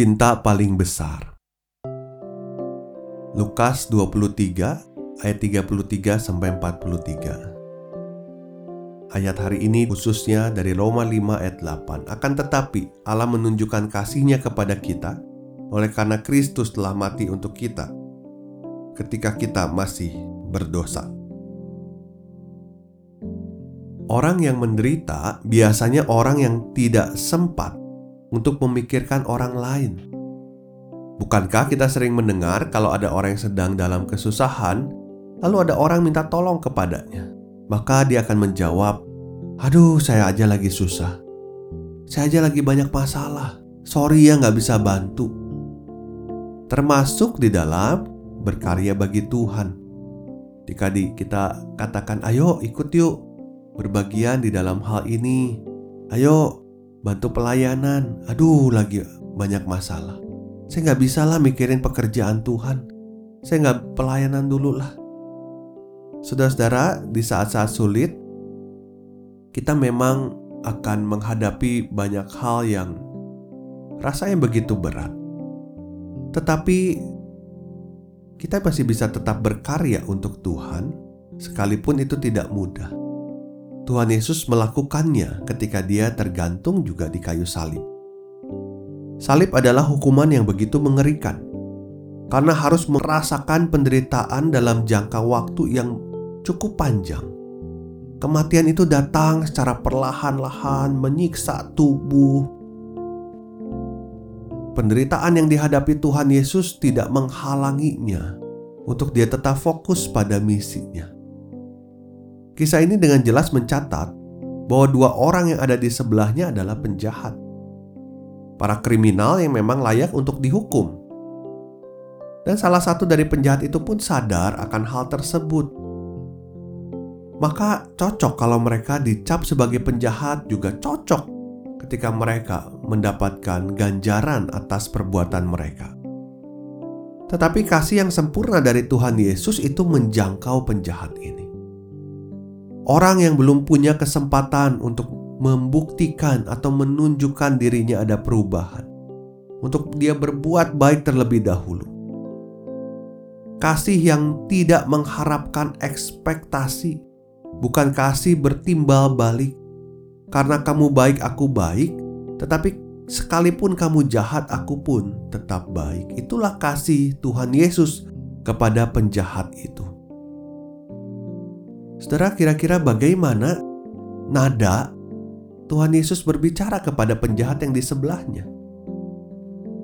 Cinta paling besar. Lukas 23 ayat 33 sampai 43. Ayat hari ini khususnya dari Roma 5 ayat 8. Akan tetapi Allah menunjukkan kasihnya kepada kita oleh karena Kristus telah mati untuk kita ketika kita masih berdosa. Orang yang menderita biasanya orang yang tidak sempat untuk memikirkan orang lain. Bukankah kita sering mendengar kalau ada orang yang sedang dalam kesusahan, lalu ada orang minta tolong kepadanya? Maka dia akan menjawab, "Aduh, saya aja lagi susah. Saya aja lagi banyak masalah. Sorry ya nggak bisa bantu." Termasuk di dalam berkarya bagi Tuhan. Jika di, kita katakan, "Ayo ikut yuk, berbagian di dalam hal ini. Ayo bantu pelayanan. Aduh, lagi banyak masalah. Saya nggak bisa lah mikirin pekerjaan Tuhan. Saya nggak pelayanan dulu lah. Saudara-saudara, di saat-saat sulit, kita memang akan menghadapi banyak hal yang rasanya begitu berat. Tetapi kita masih bisa tetap berkarya untuk Tuhan, sekalipun itu tidak mudah. Tuhan Yesus melakukannya ketika Dia tergantung juga di kayu salib. Salib adalah hukuman yang begitu mengerikan karena harus merasakan penderitaan dalam jangka waktu yang cukup panjang. Kematian itu datang secara perlahan-lahan menyiksa tubuh. Penderitaan yang dihadapi Tuhan Yesus tidak menghalanginya untuk dia tetap fokus pada misinya. Kisah ini dengan jelas mencatat bahwa dua orang yang ada di sebelahnya adalah penjahat. Para kriminal yang memang layak untuk dihukum. Dan salah satu dari penjahat itu pun sadar akan hal tersebut. Maka cocok kalau mereka dicap sebagai penjahat juga cocok ketika mereka mendapatkan ganjaran atas perbuatan mereka. Tetapi kasih yang sempurna dari Tuhan Yesus itu menjangkau penjahat ini. Orang yang belum punya kesempatan untuk membuktikan atau menunjukkan dirinya ada perubahan, untuk dia berbuat baik terlebih dahulu. Kasih yang tidak mengharapkan ekspektasi, bukan kasih bertimbal balik. Karena kamu baik, aku baik, tetapi sekalipun kamu jahat, aku pun tetap baik. Itulah kasih Tuhan Yesus kepada penjahat itu. Saudara, kira-kira bagaimana nada Tuhan Yesus berbicara kepada penjahat yang di sebelahnya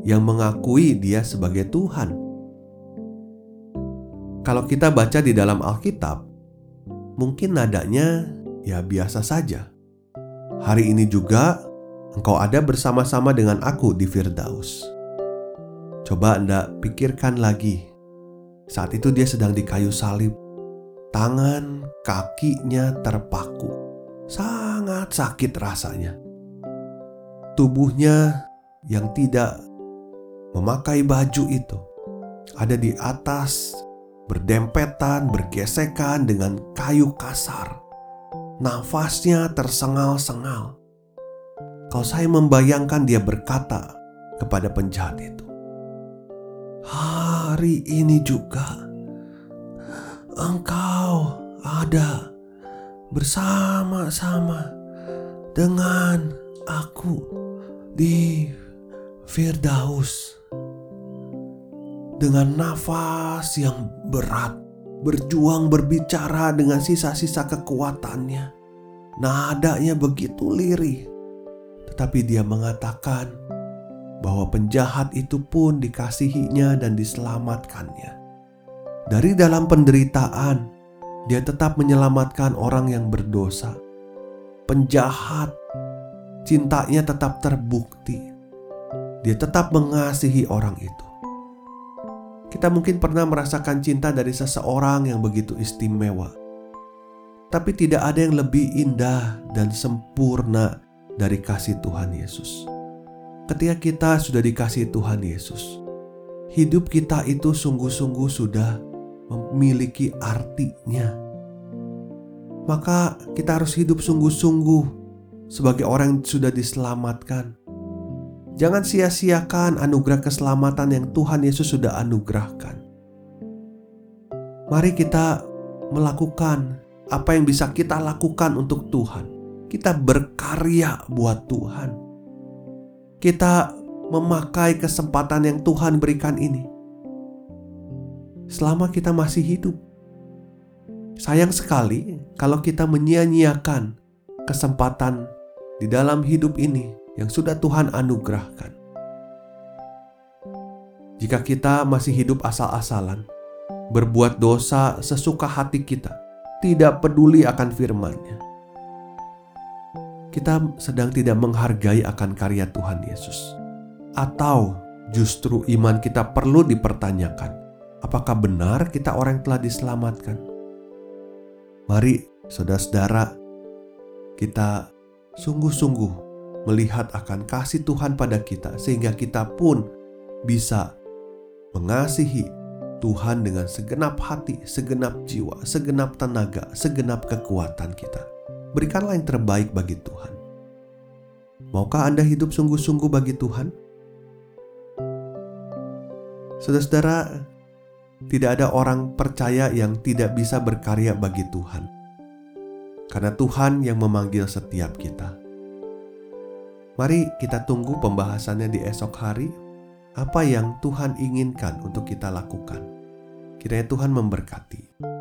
yang mengakui dia sebagai Tuhan? Kalau kita baca di dalam Alkitab, mungkin nadanya ya biasa saja. Hari ini juga engkau ada bersama-sama dengan aku di Firdaus. Coba Anda pikirkan lagi. Saat itu dia sedang di kayu salib tangan kakinya terpaku. Sangat sakit rasanya. Tubuhnya yang tidak memakai baju itu ada di atas, berdempetan, bergesekan dengan kayu kasar. Nafasnya tersengal-sengal. Kalau saya membayangkan dia berkata kepada penjahat itu, "Hari ini juga." Engkau ada bersama-sama dengan aku di Firdaus. Dengan nafas yang berat berjuang berbicara dengan sisa-sisa kekuatannya. Nadanya begitu lirih. Tetapi dia mengatakan bahwa penjahat itu pun dikasihinya dan diselamatkannya dari dalam penderitaan Dia tetap menyelamatkan orang yang berdosa, penjahat. Cintanya tetap terbukti. Dia tetap mengasihi orang itu. Kita mungkin pernah merasakan cinta dari seseorang yang begitu istimewa, tapi tidak ada yang lebih indah dan sempurna dari kasih Tuhan Yesus. Ketika kita sudah dikasih Tuhan Yesus, hidup kita itu sungguh-sungguh sudah memiliki artinya. Maka kita harus hidup sungguh-sungguh sebagai orang yang sudah diselamatkan. Jangan sia-siakan anugerah keselamatan yang Tuhan Yesus sudah anugerahkan. Mari kita melakukan apa yang bisa kita lakukan untuk Tuhan. Kita berkarya buat Tuhan. Kita memakai kesempatan yang Tuhan berikan ini selama kita masih hidup. Sayang sekali kalau kita menyia-nyiakan kesempatan di dalam hidup ini yang sudah Tuhan anugerahkan. Jika kita masih hidup asal-asalan, berbuat dosa sesuka hati kita, tidak peduli akan firman-Nya, kita sedang tidak menghargai akan karya Tuhan Yesus, atau justru iman kita perlu dipertanyakan apakah benar kita orang yang telah diselamatkan? Mari, saudara-saudara, kita sungguh-sungguh melihat akan kasih Tuhan pada kita, sehingga kita pun bisa mengasihi Tuhan dengan segenap hati, segenap jiwa, segenap tenaga, segenap kekuatan kita. Berikanlah yang terbaik bagi Tuhan. Maukah Anda hidup sungguh-sungguh bagi Tuhan? Saudara-saudara, tidak ada orang percaya yang tidak bisa berkarya bagi Tuhan, karena Tuhan yang memanggil setiap kita. Mari kita tunggu pembahasannya di esok hari. Apa yang Tuhan inginkan untuk kita lakukan, kiranya Tuhan memberkati.